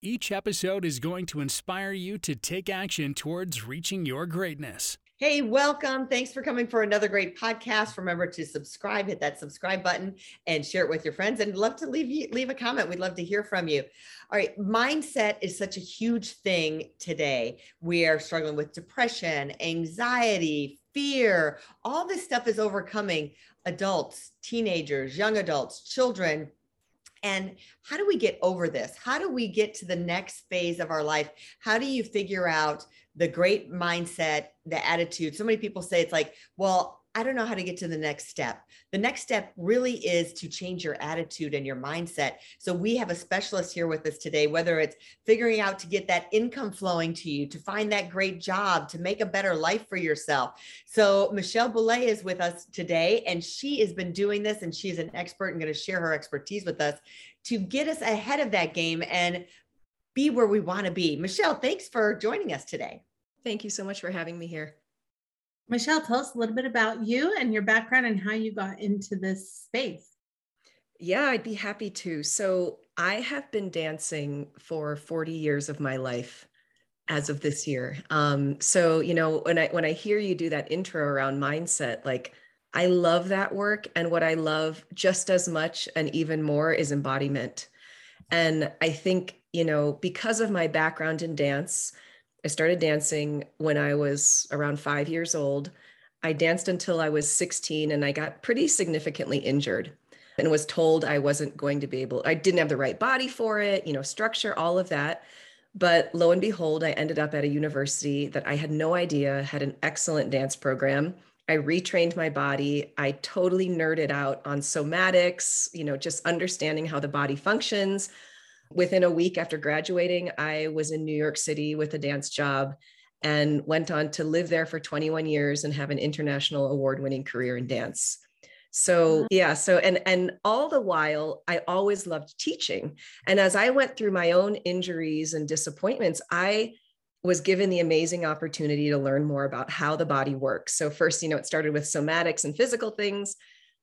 Each episode is going to inspire you to take action towards reaching your greatness. Hey, welcome. Thanks for coming for another great podcast. Remember to subscribe, hit that subscribe button and share it with your friends and love to leave you leave a comment. We'd love to hear from you. All right, mindset is such a huge thing today. We are struggling with depression, anxiety, fear. All this stuff is overcoming adults, teenagers, young adults, children, and how do we get over this? How do we get to the next phase of our life? How do you figure out the great mindset, the attitude? So many people say it's like, well, I don't know how to get to the next step. The next step really is to change your attitude and your mindset. So we have a specialist here with us today, whether it's figuring out to get that income flowing to you, to find that great job, to make a better life for yourself. So Michelle Boule is with us today, and she has been doing this, and she's an expert and going to share her expertise with us to get us ahead of that game and be where we want to be. Michelle, thanks for joining us today. Thank you so much for having me here. Michelle, tell us a little bit about you and your background and how you got into this space. Yeah, I'd be happy to. So, I have been dancing for 40 years of my life as of this year. Um, so, you know, when I when I hear you do that intro around mindset, like I love that work and what I love just as much and even more is embodiment. And I think, you know, because of my background in dance, I started dancing when I was around five years old. I danced until I was 16 and I got pretty significantly injured and was told I wasn't going to be able, I didn't have the right body for it, you know, structure, all of that. But lo and behold, I ended up at a university that I had no idea had an excellent dance program. I retrained my body. I totally nerded out on somatics, you know, just understanding how the body functions, Within a week after graduating, I was in New York City with a dance job and went on to live there for 21 years and have an international award winning career in dance. So yeah, so and and all the while I always loved teaching. And as I went through my own injuries and disappointments, I was given the amazing opportunity to learn more about how the body works. So first, you know, it started with somatics and physical things,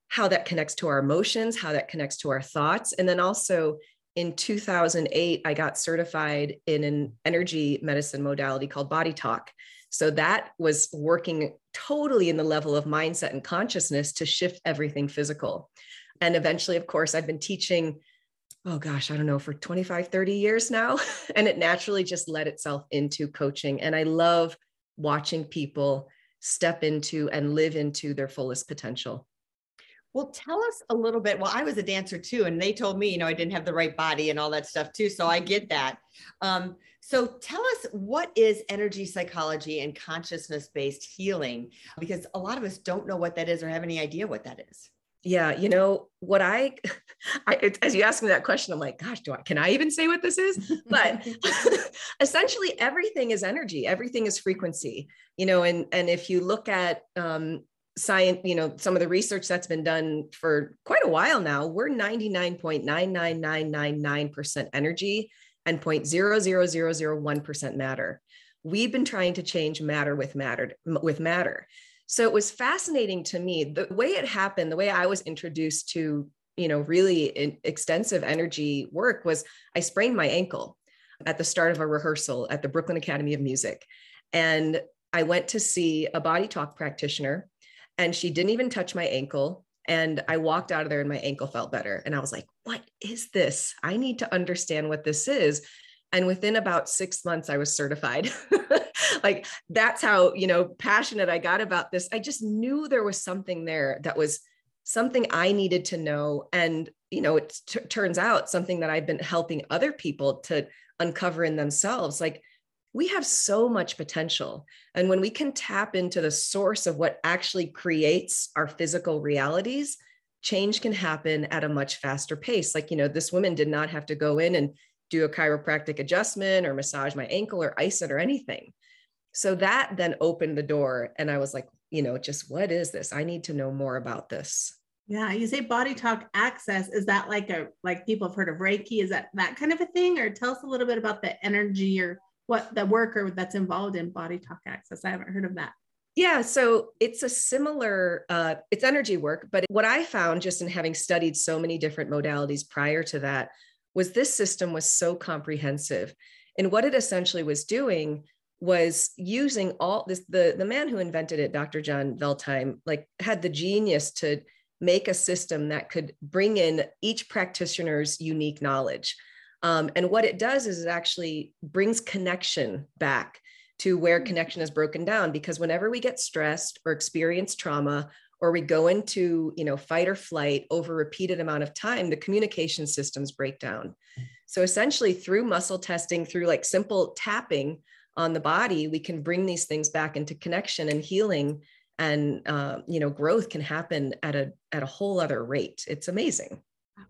how that connects to our emotions, how that connects to our thoughts, and then also in 2008, I got certified in an energy medicine modality called Body Talk. So that was working totally in the level of mindset and consciousness to shift everything physical. And eventually, of course, I've been teaching, oh gosh, I don't know, for 25, 30 years now. and it naturally just led itself into coaching. And I love watching people step into and live into their fullest potential. Well, tell us a little bit. Well, I was a dancer too, and they told me, you know, I didn't have the right body and all that stuff too. So I get that. Um, so tell us what is energy psychology and consciousness based healing? Because a lot of us don't know what that is or have any idea what that is. Yeah, you know what I, I as you ask me that question, I'm like, gosh, do I can I even say what this is? But essentially, everything is energy. Everything is frequency. You know, and and if you look at um, science, you know, some of the research that's been done for quite a while now, we're 99.99999% energy and 0.00001% matter. We've been trying to change matter with matter with matter. So it was fascinating to me the way it happened, the way I was introduced to, you know, really extensive energy work was I sprained my ankle at the start of a rehearsal at the Brooklyn Academy of Music. And I went to see a body talk practitioner and she didn't even touch my ankle and i walked out of there and my ankle felt better. And i was like what is this? I need to understand what this is. And within about six months i was certified. Like that's how you know passionate i got about this. I just knew there was something there that was something i needed to know. And you know it t- turns out something that i've been helping other people to uncover in themselves. Like we have so much potential. And when we can tap into the source of what actually creates our physical realities, change can happen at a much faster pace. Like, you know, this woman did not have to go in and do a chiropractic adjustment or massage my ankle or ice it or anything. So that then opened the door. And I was like, you know, just what is this? I need to know more about this. Yeah, you say body talk access. Is that like a like people have heard of Reiki? Is that that kind of a thing? Or tell us a little bit about the energy or what the worker that's involved in body talk access. I haven't heard of that. Yeah, so it's a similar, uh, it's energy work, but what I found just in having studied so many different modalities prior to that was this system was so comprehensive. And what it essentially was doing was using all this, the, the man who invented it, Dr. John Veltheim, like had the genius to make a system that could bring in each practitioner's unique knowledge. Um, and what it does is it actually brings connection back to where mm. connection is broken down because whenever we get stressed or experience trauma or we go into you know fight or flight over repeated amount of time the communication systems break down. So essentially through muscle testing through like simple tapping on the body we can bring these things back into connection and healing and uh, you know growth can happen at a at a whole other rate. It's amazing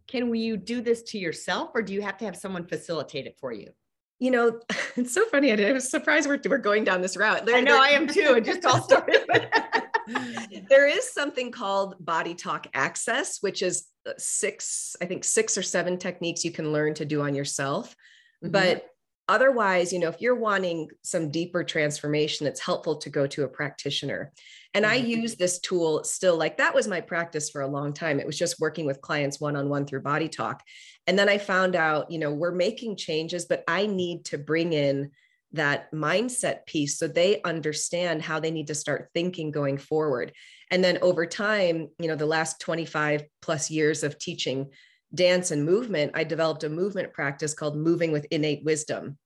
can you do this to yourself or do you have to have someone facilitate it for you you know, it's so funny. I was surprised we're, we're going down this route. There, I know there, I am too. It just all started. there is something called body talk access, which is uh, six, I think six or seven techniques you can learn to do on yourself. Mm-hmm. But otherwise, you know, if you're wanting some deeper transformation, it's helpful to go to a practitioner. And I mm-hmm. use this tool still, like that was my practice for a long time. It was just working with clients one on one through body talk. And then I found out, you know, we're making changes, but I need to bring in that mindset piece so they understand how they need to start thinking going forward. And then over time, you know, the last 25 plus years of teaching dance and movement, I developed a movement practice called Moving with Innate Wisdom,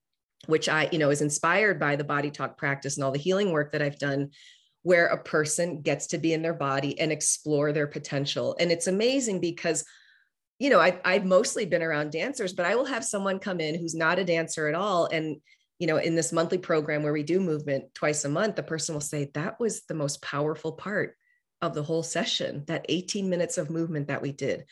which I, you know, is inspired by the body talk practice and all the healing work that I've done, where a person gets to be in their body and explore their potential. And it's amazing because you know, I've, I've mostly been around dancers, but I will have someone come in who's not a dancer at all. And, you know, in this monthly program where we do movement twice a month, the person will say, that was the most powerful part of the whole session, that 18 minutes of movement that we did,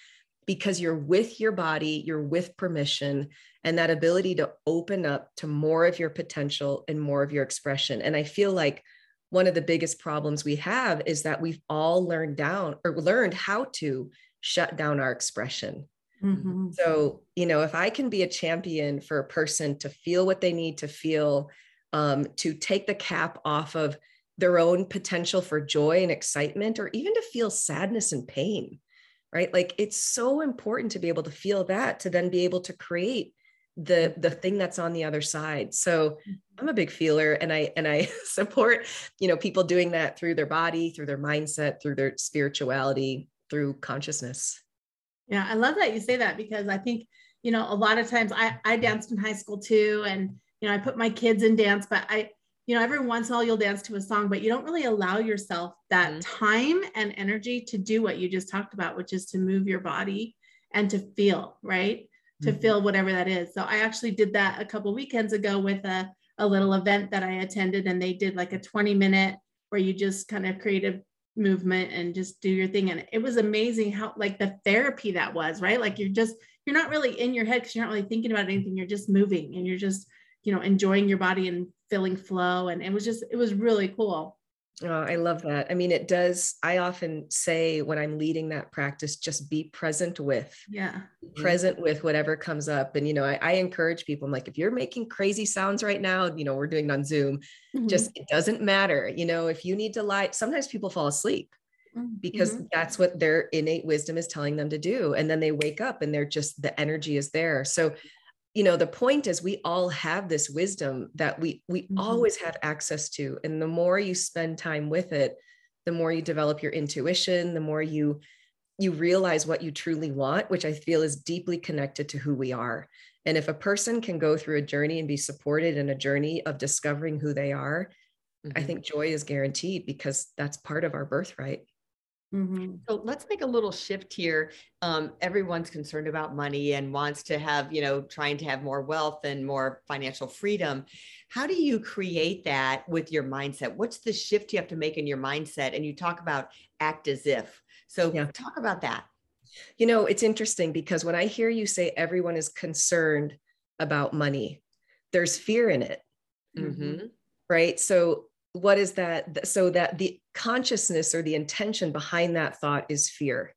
because you're with your body, you're with permission, and that ability to open up to more of your potential and more of your expression. And I feel like one of the biggest problems we have is that we've all learned down or learned how to shut down our expression. Mm-hmm. So, you know, if I can be a champion for a person to feel what they need to feel, um, to take the cap off of their own potential for joy and excitement, or even to feel sadness and pain, right? Like it's so important to be able to feel that to then be able to create the the thing that's on the other side so mm-hmm. i'm a big feeler and i and i support you know people doing that through their body through their mindset through their spirituality through consciousness. Yeah, I love that you say that because I think, you know, a lot of times I, I danced in high school too. And, you know, I put my kids in dance, but I, you know, every once in a while you'll dance to a song, but you don't really allow yourself that mm-hmm. time and energy to do what you just talked about, which is to move your body and to feel, right? To mm-hmm. feel whatever that is. So I actually did that a couple weekends ago with a, a little event that I attended, and they did like a 20 minute where you just kind of create a movement and just do your thing. And it was amazing how like the therapy that was right? Like you're just you're not really in your head because you're not really thinking about anything. You're just moving and you're just you know enjoying your body and feeling flow. And it was just it was really cool Oh, I love that. I mean, it does. I often say when I'm leading that practice, just be present with. Yeah. Present with whatever comes up. And, you know, I, I, encourage people, I'm like, if you're making crazy sounds right now, you know, we're doing it on Zoom, mm-hmm. just it doesn't matter. You know, if you need to lie, sometimes people fall asleep mm-hmm. because mm-hmm. that's what their innate wisdom is telling them to do. And then they wake up and they're just, the energy is there. So you know the point is we all have this wisdom that we we mm-hmm. always have access to and the more you spend time with it the more you develop your intuition the more you you realize what you truly want which i feel is deeply connected to who we are and if a person can go through a journey and be supported in a journey of discovering who they are mm-hmm. i think joy is guaranteed because that's part of our birthright Mm-hmm. So let's make a little shift here. Um, everyone's concerned about money and wants to have, you know, trying to have more wealth and more financial freedom. How do you create that with your mindset? What's the shift you have to make in your mindset? And you talk about act as if. So yeah. talk about that. You know, it's interesting because when I hear you say everyone is concerned about money there's fear in it Mm-hmm. right so what is that so that the consciousness or the intention behind that thought is fear.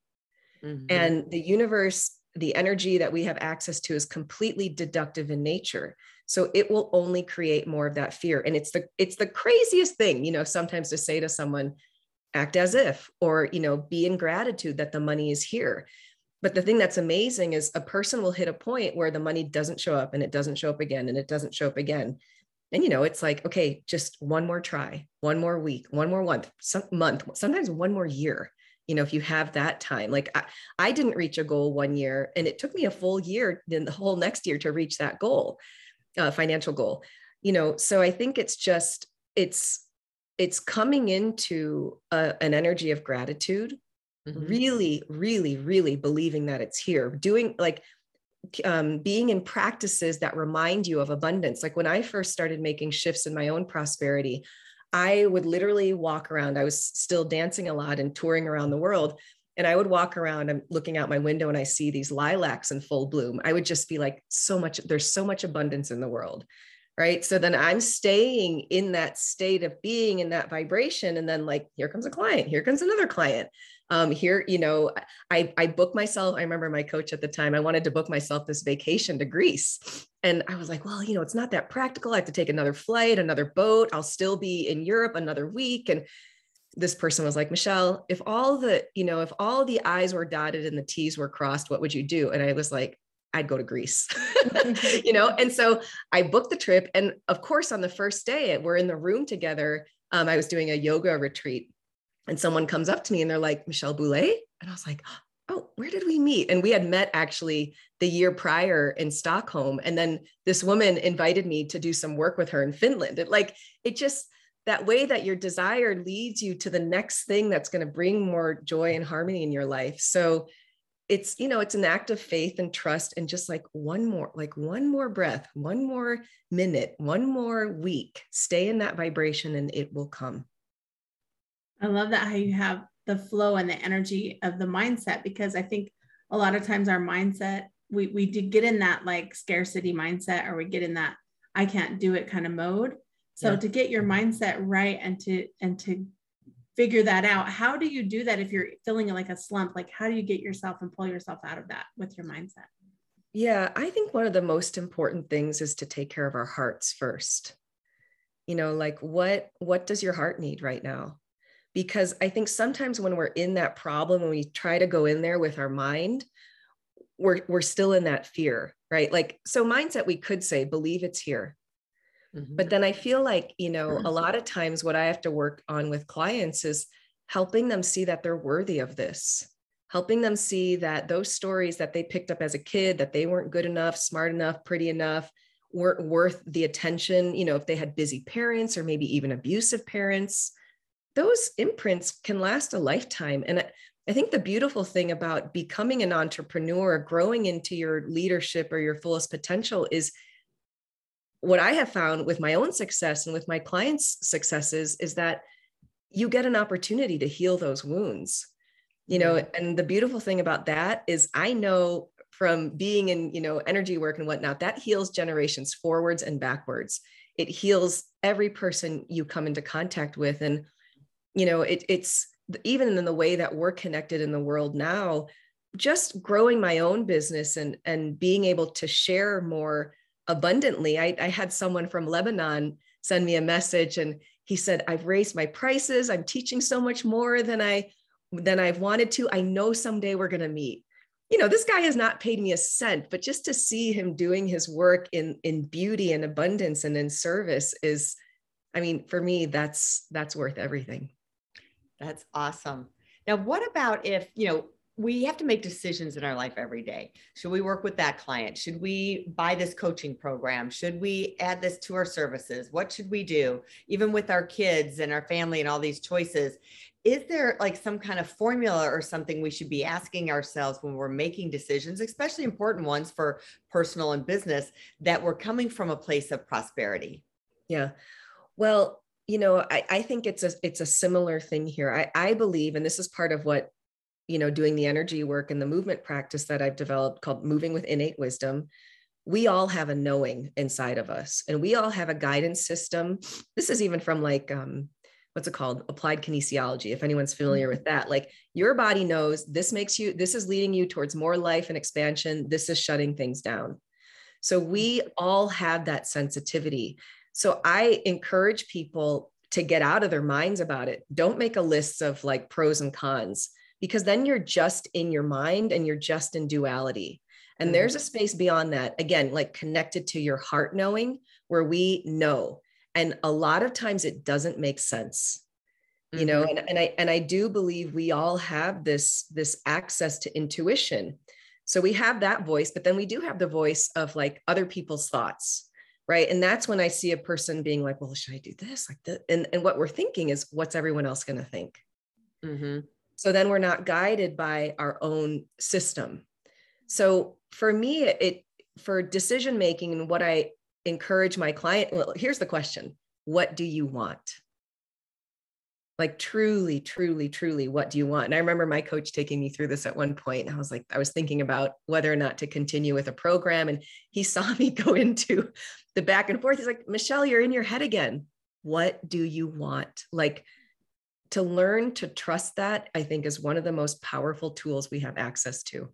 Mm-hmm. and the universe the energy that we have access to is completely deductive in nature. So it will only create more of that fear. And it's the it's the craziest thing you know sometimes to say to someone act as if or you know be in gratitude that the money is here. But the thing that's amazing is a person will hit a point where the money doesn't show up and it doesn't show up again and it doesn't show up again and you know it's like okay just one more try one more week one more month some month sometimes one more year you know if you have that time like I, I didn't reach a goal one year and it took me a full year then the whole next year to reach that goal uh, financial goal you know so i think it's just it's it's coming into a, an energy of gratitude Mhm. really really really believing that it's here doing like um, being in practices that remind you of abundance. Like when i first started making shifts in my own prosperity i would literally walk around i was still dancing a lot and touring around the world and i would walk around i'm looking out my window and i see these lilacs in full bloom. I would just be like so much there's so much abundance in the world right? So then i'm staying in that state of being in that vibration and then like here comes a client here comes another client um, here, you know, I, I booked myself. I remember my coach at the time, I wanted to book myself this vacation to Greece. And I was like, well, you know, it's not that practical. I have to take another flight, another boat. I'll still be in Europe another week. And this person was like, Michelle, if all the, you know, if all the I's were dotted and the T's were crossed, what would you do? And I was like, I'd go to Greece, you know? And so I booked the trip. And of course, on the first day, we're in the room together. Um, I was doing a yoga retreat and someone comes up to me and they're like, Michelle Boule. And I was like, oh, where did we meet? And we had met actually the year prior in Stockholm. And then this woman invited me to do some work with her in Finland. It like, it just, that way that your desire leads you to the next thing that's going to bring more joy and harmony in your life. So it's, you know, it's an act of faith and trust and just like one more, like one more breath, one more minute, one more week, stay in that vibration and it will come. I love that how you have the flow and the energy of the mindset because I think a lot of times our mindset we we did get in that like scarcity mindset or we get in that I can't do it kind of mode. So Yeah. to get your mindset right and to and to figure that out, how do you do that if you're feeling like a slump? Like how do you get yourself and pull yourself out of that with your mindset? Yeah, I think one of the most important things is to take care of our hearts first. You know, like what what does your heart need right now? Because I think sometimes when we're in that problem and we try to go in there with our mind, we're we're still in that fear, right? Like so mindset we could say believe it's here. Mhm. But then I feel like, you know, a lot of times what I have to work on with clients is helping them see that they're worthy of this, helping them see that those stories that they picked up as a kid, that they weren't good enough, smart enough, pretty enough, weren't worth the attention, you know, if they had busy parents or maybe even abusive parents, those imprints can last a lifetime. And I- think the beautiful thing about becoming an entrepreneur, growing into your leadership or your fullest potential is what I have found with my own success and with my clients' successes is that you get an opportunity to heal those wounds. You know, mm-hmm. and the beautiful thing about that is I know from being in, you know, energy work and whatnot, that heals generations forwards and backwards. It heals every person you come into contact with. And, you know, it, it's even in the way that we're connected in the world now, just growing my own business and and being able to share more abundantly. I, I had someone from Lebanon send me a message and he said, I've raised my prices. I'm teaching so much more than I than I've wanted to. I know someday we're going to meet. You know, this guy has not paid me a cent, but just to see him doing his work in in beauty and abundance and in service is, I mean, for me, that's that's worth everything. That's awesome. Now, what about if, you know, we have to make decisions in our life every day. Should we work with that client? Should we buy this coaching program? Should we add this to our services? What should we do? Even with our kids and our family and all these choices, is there like some kind of formula or something we should be asking ourselves when we're making decisions, especially important ones for personal and business, that we're coming from a place of prosperity? Yeah. Well, you know, I, I think it's a it's a similar thing here. I, I believe, and this is part of what, you know, doing the energy work and the movement practice that I've developed called moving with innate wisdom. we all have a knowing inside of us and we all have a guidance system. This is even from like um, what's it called? Applied kinesiology if anyone's familiar with that. Like your body knows this makes you this is leading you towards more life and expansion. This is shutting things down. So we all have that sensitivity so i encourage people to get out of their minds about it. Don't make a list of like pros and cons because then you're just in your mind and you're just in duality. And mm-hmm. there's a space beyond that again like connected to your heart knowing where we know. And a lot of times it doesn't make sense. You know mm-hmm. and, and i and i do believe we all have this this access to intuition. So we have that voice but then we do have the voice of like other people's thoughts right? And that's when i see a person being like well should i do this? Like that and, and what we're thinking is what's everyone else going to think? Mm-hmm. so then we're not guided by our own system. So for me it for decision making and what i encourage my client well here's the question. What do you want like truly truly truly what do you want? And i remember my coach taking me through this at one point i was like i was thinking about whether or not to continue with a program and he saw me go into the back and forth. He's like michelle you're in your head again. What do you want? Like to learn to trust that i think is one of the most powerful tools we have access to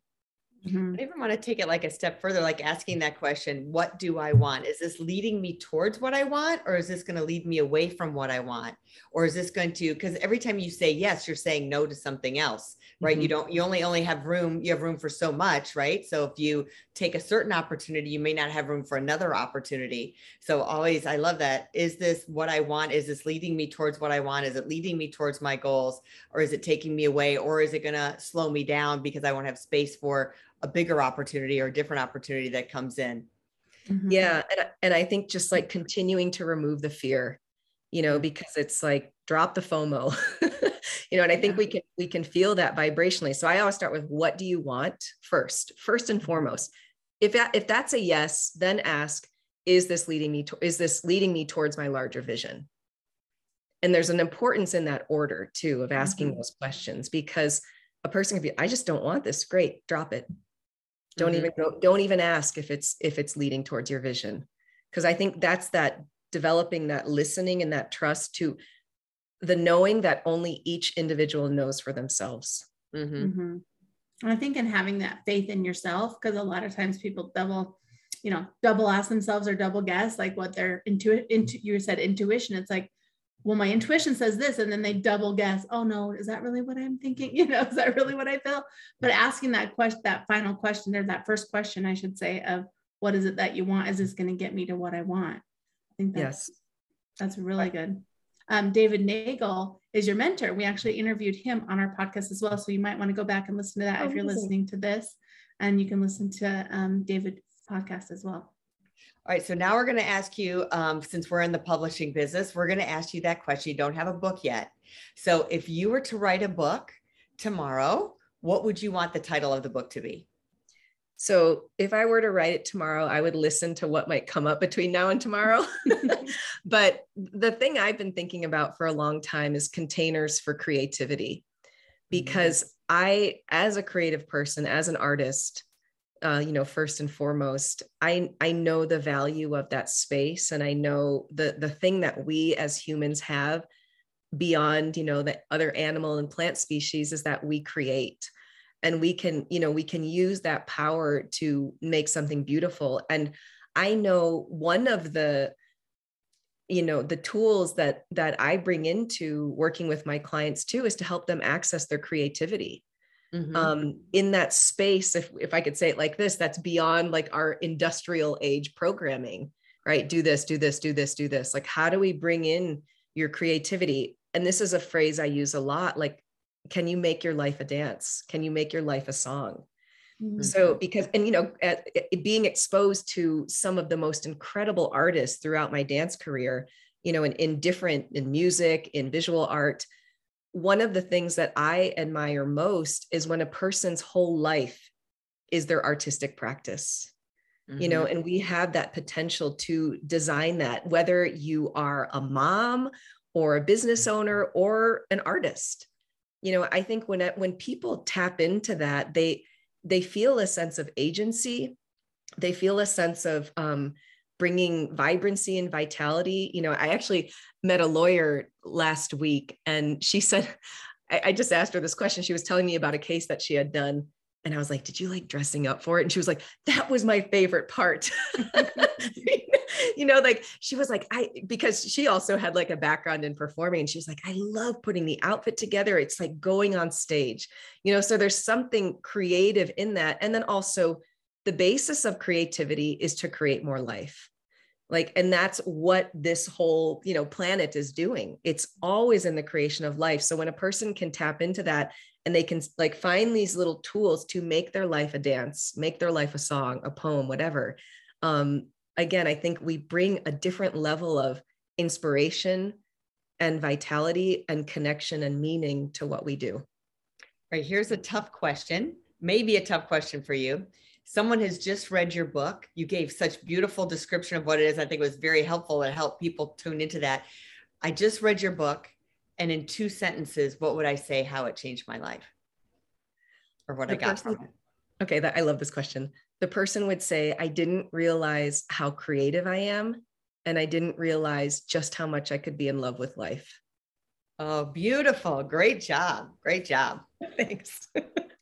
Mm-hmm. I even want to take it like a step further, like asking that question, what do I want? Is this leading me towards what I want, or is this going to lead me away from what I want? Or is this going to, because every time you say yes, you're saying no to something else, right? Mm-hmm. You don't, you only only have room, you have room for so much, right? So if you take a certain opportunity, you may not have room for another opportunity. So always, I love that. Is this what I want? Is this leading me towards what I want? Is it leading me towards my goals? Or is it taking me away? Or is it going to slow me down because I won't have space for a bigger opportunity or a different opportunity that comes in. Mm-hmm. Yeah. And, and I think just like continuing to remove the fear, you know, because it's like drop the FOMO, you know, and I think yeah. we can, we can feel that vibrationally. So I always start with what do you want first, first and foremost. If that, if that's a yes, then ask, is this leading me to, is this leading me towards my larger vision? And there's an importance in that order too, of asking mm-hmm. those questions because a person could be, I just don't want this. Great, drop it don't mm-hmm. even go don't even ask if it's if it's leading towards your vision because i think that's that developing that listening and that trust to the knowing that only each individual knows for themselves mm-hmm. Mm-hmm. i think in having that faith in yourself because a lot of times people double you know double ask themselves or double guess like what their intuit into you said intuition it's like well, my intuition says this, and then they double guess, oh no, is that really what I'm thinking? You know, is that really what I feel? But asking that question, that final question, or that first question, I should say, of what is it that you want? Is this going to get me to what I want? I think that's yes. that's really good. Um, David Neagle is your mentor. We actually interviewed him on our podcast as well. So you might want to go back and listen to that oh, if you're listening to this. And you can listen to um, David's podcast as well. All right, so now we're going to ask you, um, since we're in the publishing business, we're going to ask you that question. You don't have a book yet. So if you were to write a book tomorrow, what would you want the title of the book to be? So if I were to write it tomorrow, I would listen to what might come up between now and tomorrow. but the thing I've been thinking about for a long time is containers for creativity. Because mm-hmm. I, as a creative person, as an artist, uh, you know first and foremost i i know the value of that space and i know the the thing that we as humans have beyond you know the other animal and plant species is that we create. And we can you know we can use that power to make something beautiful. And i know one of the you know the tools that that i bring into working with my clients too is to help them access their creativity mm-hmm. um, in that space if, if i could say it like this that's beyond like our industrial age programming right? Do this do this do this do this. Like how do we bring in your creativity? And this is a phrase i use a lot like can you make your life a dance? Can you make your life a song? Mm-hmm. so because and you know at, at being exposed to some of the most incredible artists throughout my dance career you know in, in different in music in visual art one of the things that I admire most is when a person's whole life is their artistic practice. Mm-hmm. You know, mm-hmm. and we have that potential to design that, whether you are a mom or a business owner or an artist. You know, I think when when people tap into that, they they feel a sense of agency they feel a sense of um, bringing vibrancy and vitality. You know, I actually met a lawyer last week and she said, I, I just asked her this question. She was telling me about a case that she had done. And I was like, Did you like dressing up for it? And she was like, That was my favorite part. you know, like she was like, I, because she also had like a background in performing. And she was like, I love putting the outfit together. It's like going on stage, you know, so there's something creative in that. And then also, the basis of creativity is to create more life. Like and that's what this whole you know planet is doing. It's always in the creation of life. So when a person can tap into that and they can like find these little tools to make their life a dance make their life a song a poem whatever um again i think we bring a different level of inspiration and vitality and connection and meaning to what we do. Right here's a tough question maybe a tough question for you someone has just read your book. You gave such beautiful description of what it is. I think it was very helpful and helped people tune into that. I just read your book, and in two sentences, what would I say how it changed my life, or what The I got person- from it? okay that i love this question the person would say i didn't realize how creative i am and i didn't realize just how much i could be in love with life Oh, beautiful! Great job! Great job. thanks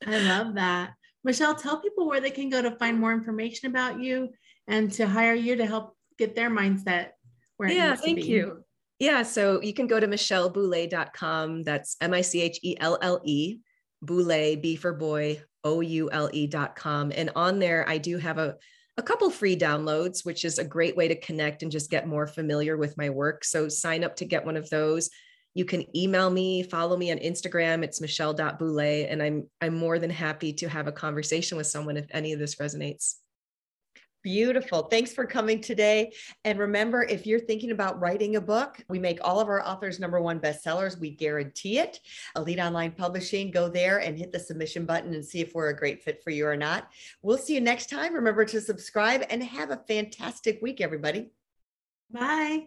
I love that. Michelle, tell people where they can go to find more information about you and to hire you to help get their mindset where it yeah needs to thank you. Yeah so you can go to michelleboule.com that's m-i-c-h-e-l-l-e boule b for boy o-u-l-e.com and on there i do have a a couple free downloads which is a great way to connect and just get more familiar with my work. So sign up to get one of those you can email me follow me on instagram it's michelle.boule and i'm i'm more than happy to have a conversation with someone if any of this resonates Beautiful. Thanks for coming today. And remember, if you're thinking about writing a book, we make all of our authors number one bestsellers. We guarantee it. Elite Online Publishing, go there and hit the submission button and see if we're a great fit for you or not. We'll see you next time. Remember to subscribe and have a fantastic week, everybody. Bye.